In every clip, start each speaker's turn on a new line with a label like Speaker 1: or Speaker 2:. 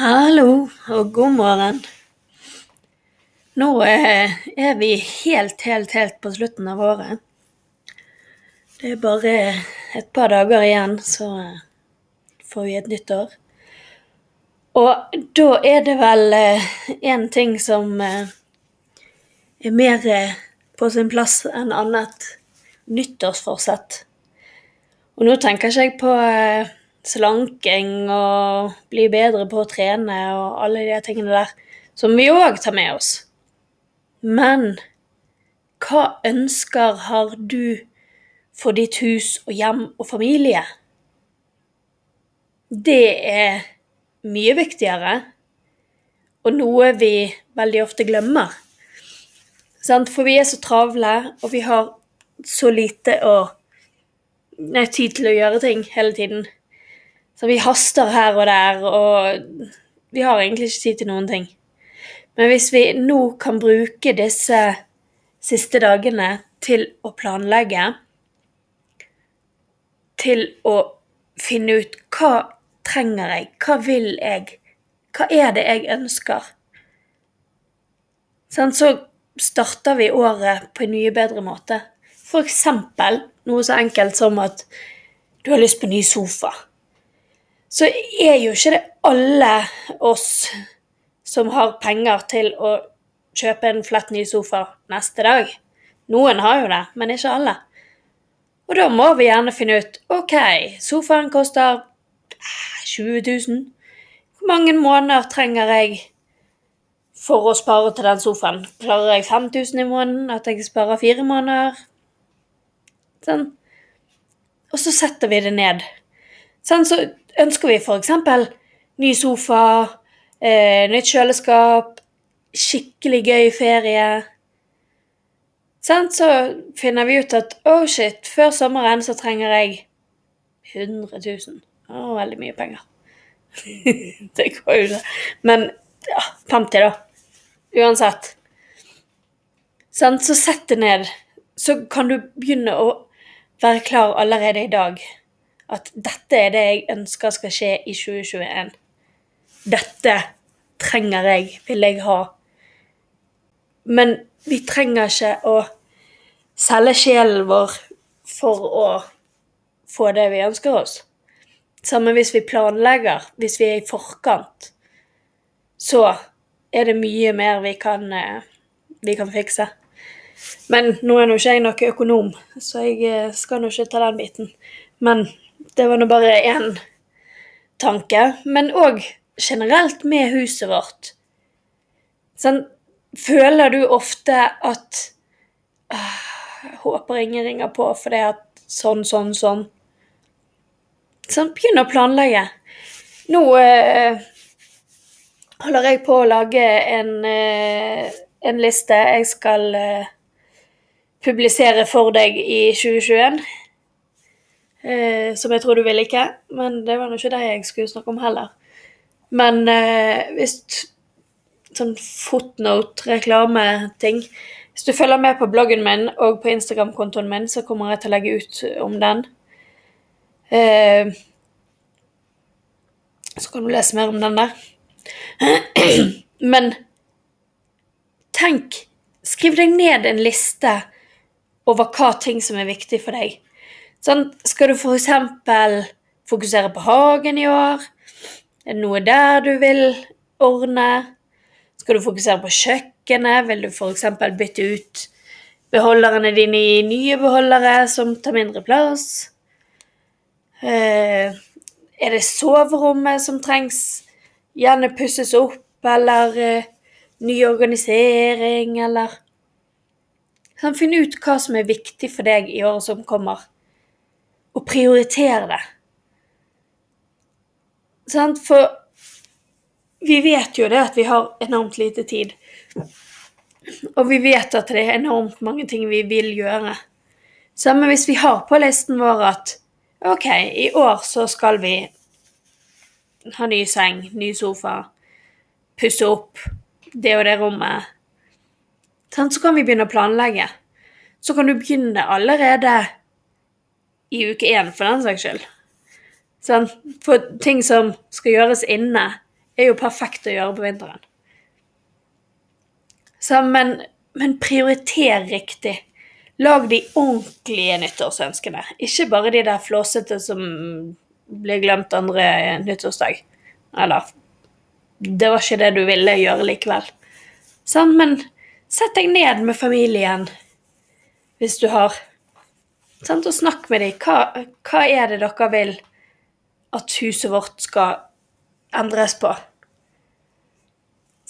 Speaker 1: Hallo og god morgen. Nå eh, er vi helt, helt, helt på slutten av året. Det er bare et par dager igjen, så eh, får vi et nytt år. Og da er det vel én eh, ting som er mer på sin plass enn annet nyttårsforsett. Og nå tenker ikke jeg på slanking og bli bedre på å trene og alle de tingene der, som vi òg tar med oss. Men hva ønsker har du for ditt hus og hjem og familie? Det er mye viktigere, og noe vi veldig ofte glemmer. For vi er så travle, og vi har så lite å, nei, tid til å gjøre ting hele tiden. Så vi haster her og der, og vi har egentlig ikke tid til noen ting. Men hvis vi nå kan bruke disse siste dagene til å planlegge, til å finne ut hva trenger jeg, hva vil jeg, hva er det jeg ønsker, sånn, så starter vi året på en mye bedre måte. For eksempel noe så enkelt som at du har lyst på ny sofa så er jo ikke det alle oss som har penger til å kjøpe en flett ny sofa neste dag. Noen har jo det, men ikke alle. Og da må vi gjerne finne ut OK, sofaen koster 20 000. Hvor mange måneder trenger jeg for å spare til den sofaen? Klarer jeg 5000 i måneden? At jeg sparer fire måneder? Sånn. Og så setter vi det ned. Sånn, så ønsker vi f.eks. ny sofa, eh, nytt kjøleskap, skikkelig gøy ferie. Sånn, så finner vi ut at oh shit, før sommeren så trenger jeg 100 000. Det var veldig mye penger. det går jo ikke. Men ja, 50, da. Uansett. Sånn, så sett det ned. Så kan du begynne å være klar allerede i dag at dette er det jeg ønsker skal skje i 2021. Dette trenger jeg, vil jeg ha. Men vi trenger ikke å selge sjelen vår for å få det vi ønsker oss. Samme hvis vi planlegger, hvis vi er i forkant, så er det mye mer vi kan, eh, vi kan fikse. Men nå er nå ikke jeg noen økonom, så jeg eh, skal nå ikke ta den biten. Men det var nå bare én tanke. Men òg generelt med huset vårt. Sånn, føler du ofte at øh, Håper ingen ringer på for det at sånn, sånn, sånn. Sånn, begynn å planlegge. Nå øh, holder jeg på å lage en, øh, en liste jeg skal øh, publisere for deg i 2021 eh, som jeg tror du vil ikke, Men det var nå ikke det jeg skulle snakke om heller. Men eh, hvis sånn footnote-reklameting Hvis du følger med på bloggen min og på Instagram-kontoen min, så kommer jeg til å legge ut om den. Eh, så kan du lese mer om den der. Men tenk Skriv deg ned en liste over hva ting som er viktig for deg. Sånn, skal du f.eks. fokusere på hagen i år? Er det noe der du vil ordne? Skal du fokusere på kjøkkenet? Vil du f.eks. bytte ut beholderne dine i nye beholdere som tar mindre plass? Eh, er det soverommet som trengs gjerne pusses opp, eller eh, ny organisering, eller sånn, Finn ut hva som er viktig for deg i året som kommer og prioritere det. Sant? For vi vet jo det at vi har enormt lite tid. Og vi vet at det er enormt mange ting vi vil gjøre. Samme hvis vi har på listen vår at OK, i år så skal vi ha ny seng, ny sofa, pusse opp det og det rommet. Så kan vi begynne å planlegge. Så kan du begynne allerede i uke én, for den saks skyld. Sånn? For ting som skal gjøres inne, er jo perfekt å gjøre på vinteren. Sånn, men, men prioriter riktig. Lag de ordentlige nyttårsønskene. Ikke bare de der flåsete som blir glemt andre nyttårsdag. Eller Det var ikke det du ville gjøre likevel. Sånn, men sett deg ned med familien hvis du har sant, Og snakk med dem. Hva, hva er det dere vil at huset vårt skal endres på?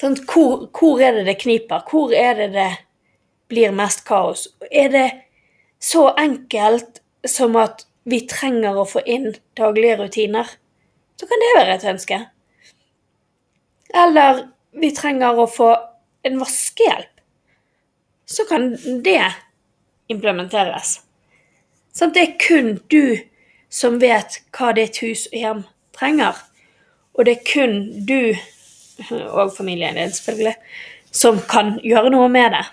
Speaker 1: Sant? Hvor, hvor er det det kniper? Hvor er det det blir mest kaos? Er det så enkelt som at vi trenger å få inn daglige rutiner, så kan det være et ønske. Eller vi trenger å få en vaskehjelp, så kan det implementeres. Så det er kun du som vet hva ditt hus og hjem trenger. Og det er kun du, og familien din selvfølgelig, som kan gjøre noe med det.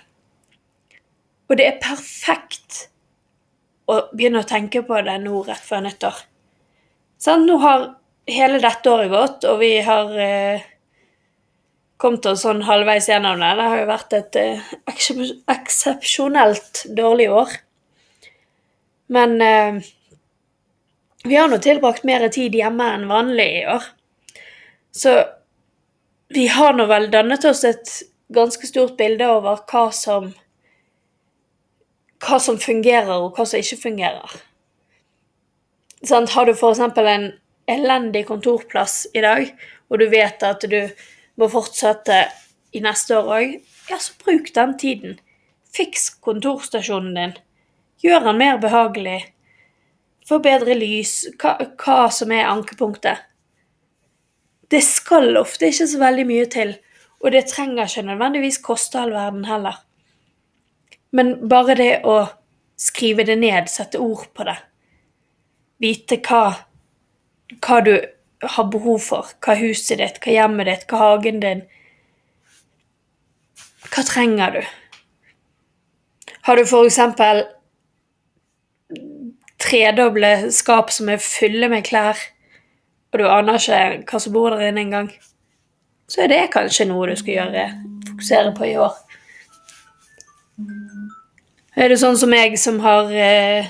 Speaker 1: Og det er perfekt å begynne å tenke på det nå rett før nyttår. Sånn, nå har hele dette året gått, og vi har eh, kommet oss sånn halvveis gjennom det. Det har jo vært et eh, eksepsjonelt dårlig år. Men eh, vi har nå tilbrakt mer tid hjemme enn vanlig i år. Så vi har nå vel dannet oss et ganske stort bilde over hva som hva som fungerer, og hva som ikke fungerer. Sånn, har du f.eks. en elendig kontorplass i dag, og du vet at du må fortsette i neste år òg, ja, så bruk den tiden. Fiks kontorstasjonen din. Gjør den mer behagelig. Få bedre lys. Hva, hva som er ankepunktet. Det skal ofte ikke så veldig mye til, og det trenger ikke nødvendigvis koste all verden heller. Men bare det å skrive det ned, sette ord på det, vite hva, hva du har behov for, hva huset ditt, hva hjemmet ditt, hva hagen din Hva trenger du? Har du for eksempel tredoble skap som er fulle med klær, og du aner ikke hva som bor der inne engang, så er det kanskje noe du skal gjøre, fokusere på i år. Er du sånn som meg, som har eh,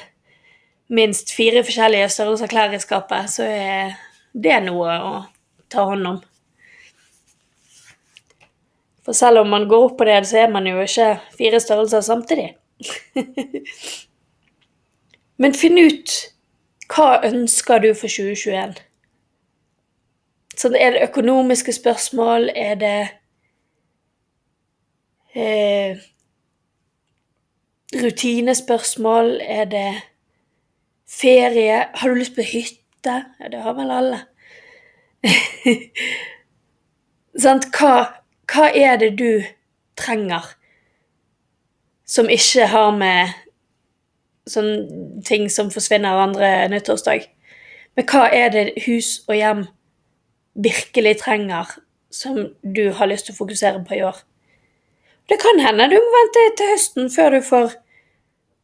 Speaker 1: minst fire forskjellige størrelser klær i skapet, så er det noe å ta hånd om. For selv om man går opp på det, så er man jo ikke fire størrelser samtidig. Men finn ut hva ønsker du for 2021? Sånn, er det økonomiske spørsmål? Er det eh, rutinespørsmål? Er det ferie? Har du lyst på hytte? Ja, det har vel alle. Sant? Hva, hva er det du trenger som ikke har med sånne ting som forsvinner andre nyttårsdag? Men hva er det hus og hjem virkelig trenger, som du har lyst til å fokusere på i år? Det kan hende du må vente til høsten før du får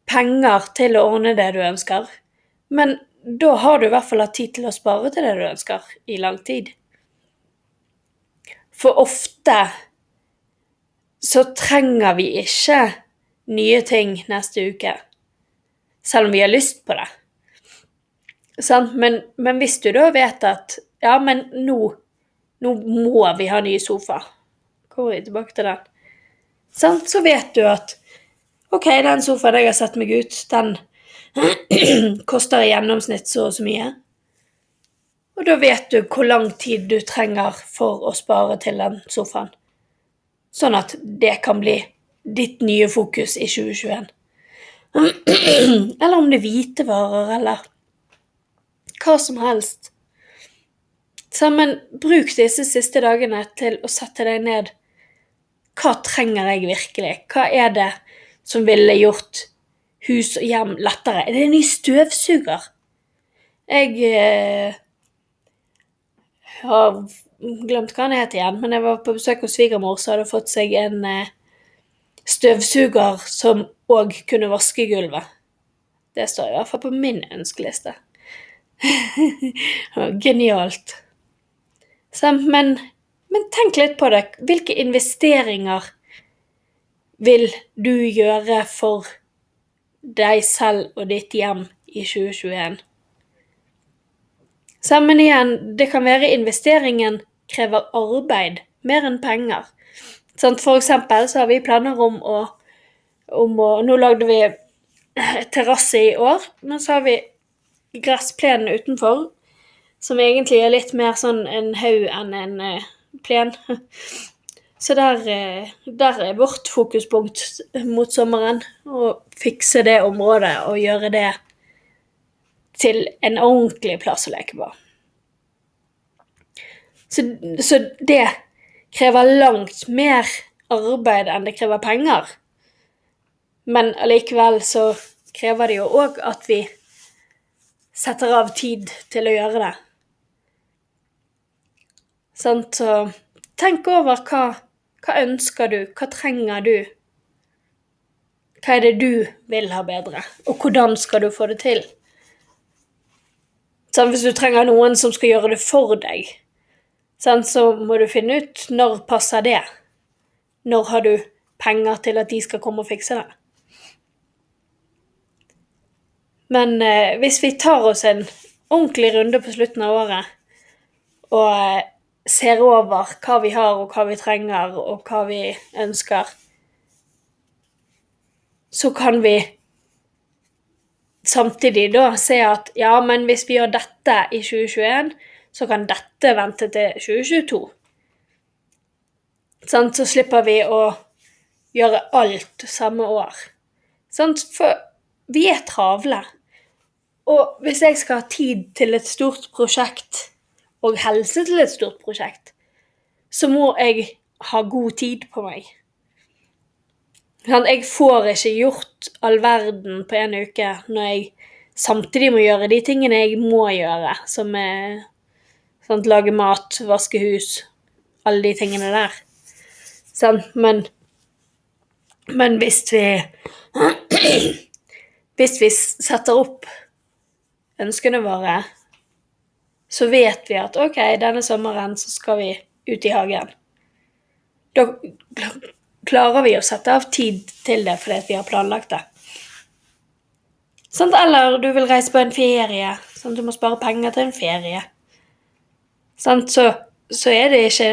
Speaker 1: penger til å ordne det du ønsker, men da har du i hvert fall hatt tid til å spare til det du ønsker, i lang tid. For ofte så trenger vi ikke nye ting neste uke, selv om vi har lyst på det. Men, men, hvis du da vet at ja, men nå, nå må vi ha ny sofa Hvor er vi tilbake til den? Sant? Så vet du at OK, den sofaen jeg har sett meg ut, den koster i gjennomsnitt så og så mye. Og da vet du hvor lang tid du trenger for å spare til den sofaen. Sånn at det kan bli ditt nye fokus i 2021. Eller om det er hvitevarer, eller hva som helst. Sammen, bruk disse siste dagene til å sette deg ned. Hva trenger jeg virkelig? Hva er det som ville gjort hus og hjem lettere? Er det en ny støvsuger? Jeg eh, har glemt hva han het igjen, men jeg var på besøk hos svigermor, som hadde fått seg en eh, støvsuger som òg kunne vaske gulvet. Det står i hvert fall på min ønskeliste. Genialt. Men, men tenk litt på det. Hvilke investeringer vil du gjøre for deg selv og ditt hjem i 2021? Sammen igjen, det kan være investeringen krever arbeid mer enn penger. Sånn, for eksempel så har vi planer om å, om å Nå lagde vi terrasse i år, men så har vi gressplenen utenfor, som egentlig er litt mer sånn en haug enn en uh, plen. Så der, uh, der, er vårt fokuspunkt mot sommeren. Å fikse det området og gjøre det til en ordentlig plass å leke på. Så, så det krever langt mer arbeid enn det krever penger. Men allikevel så krever det jo òg at vi setter av tid til å gjøre det. Sånn, så tenk over hva, hva ønsker du, hva trenger du? Hva er det du vil ha bedre, og hvordan skal du få det til? Sånn, hvis du trenger noen som skal gjøre det for deg, sånn, så må du finne ut når passer det. Når har du penger til at de skal komme og fikse det? Men eh, hvis vi tar oss en ordentlig runde på slutten av året og eh, ser over hva vi har og hva vi trenger og hva vi ønsker, så kan vi samtidig da se at ja, men hvis vi gjør dette i 2021, så kan dette vente til 2022. Sånn, så slipper vi å gjøre alt samme år. Sånn, for vi er travle. Og hvis jeg skal ha tid til et stort prosjekt, og helse til et stort prosjekt, så må jeg ha god tid på meg. Jeg får ikke gjort all verden på en uke når jeg samtidig må gjøre de tingene jeg må gjøre, som er sant, lage mat, vaske hus, alle de tingene der. Sant? men Men hvis vi Hvis vi setter opp ønskene våre, så vet vi at OK, denne sommeren så skal vi ut i hagen. Da klarer vi å sette av tid til det fordi vi har planlagt det. Sånn, eller du vil reise på en ferie, sånn du må spare penger til en ferie. Så, så, er det ikke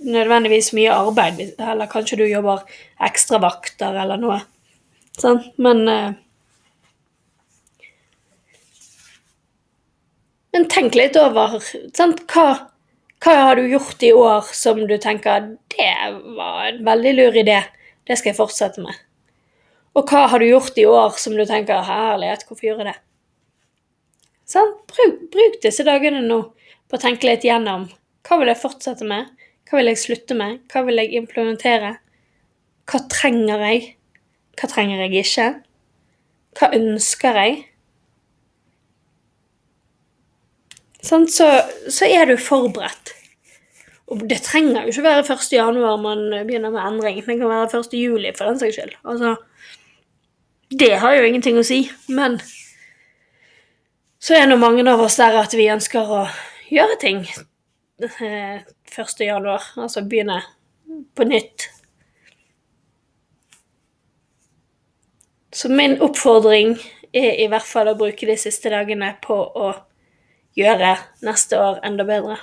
Speaker 1: nødvendigvis mye arbeid, eller kanskje du jobber ekstravakter eller noe. Sant? men eh, Men tenk litt over sant? Hva, hva har du gjort i år som du tenker det var en veldig lur idé, det skal jeg fortsette med? Og hva har du gjort i år som du tenker herlighet, hvorfor gjør jeg det? Sant? Bruk, bruk, disse dagene nå på å tenke litt gjennom hva vil jeg fortsette med, hva vil jeg slutte med, hva vil jeg implementere? Hva trenger jeg? Hva trenger jeg ikke? Hva ønsker jeg? Sånn, så, så, er du forberedt. Og det trenger jo ikke være 1. januar man begynner med endring. Det kan være 1. juli for den saks skyld. Altså, det har jo ingenting å si. Men så er nå mange av oss der at vi ønsker å gjøre ting 1. Eh. Altså begynne på nytt. Så min oppfordring er i hvert fall å bruke de siste dagene på å gjøre neste år enda bedre.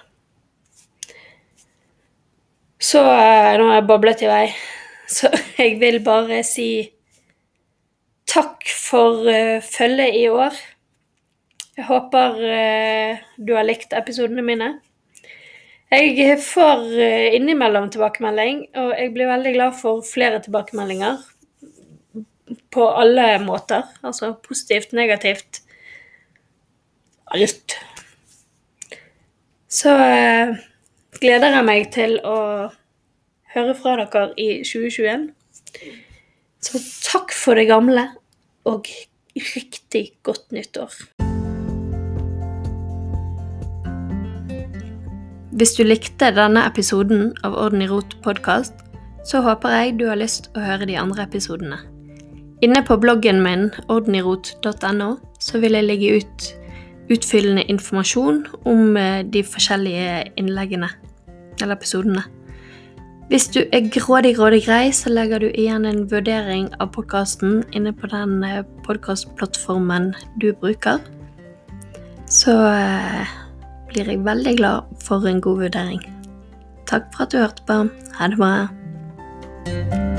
Speaker 1: Så eh, nå har jeg bablet i vei, så jeg vil bare si takk for uh, følget i år. Jeg håper uh, du har likt episodene mine. Jeg får uh, innimellom tilbakemelding, og jeg blir veldig glad for flere tilbakemeldinger. På alle måter. Altså positivt, negativt. Alt. så eh, gleder jeg meg til å høre fra dere i 2021. Så takk for det gamle, og riktig godt nyttår. Hvis du likte denne episoden av Orden i rot podkast, så håper jeg du har lyst å høre de andre episodene. Inne på bloggen min ordenirot.no så vil jeg legge ut utfyllende informasjon om eh, de forskjellige innleggene, eller episodene. Hvis du er grådig, grådig grei, så legger du igjen en vurdering av podkasten inne på den eh, podkastplattformen du bruker. Så eh, blir jeg veldig glad for en god vurdering. Takk for at du hørte på. Ha det bra.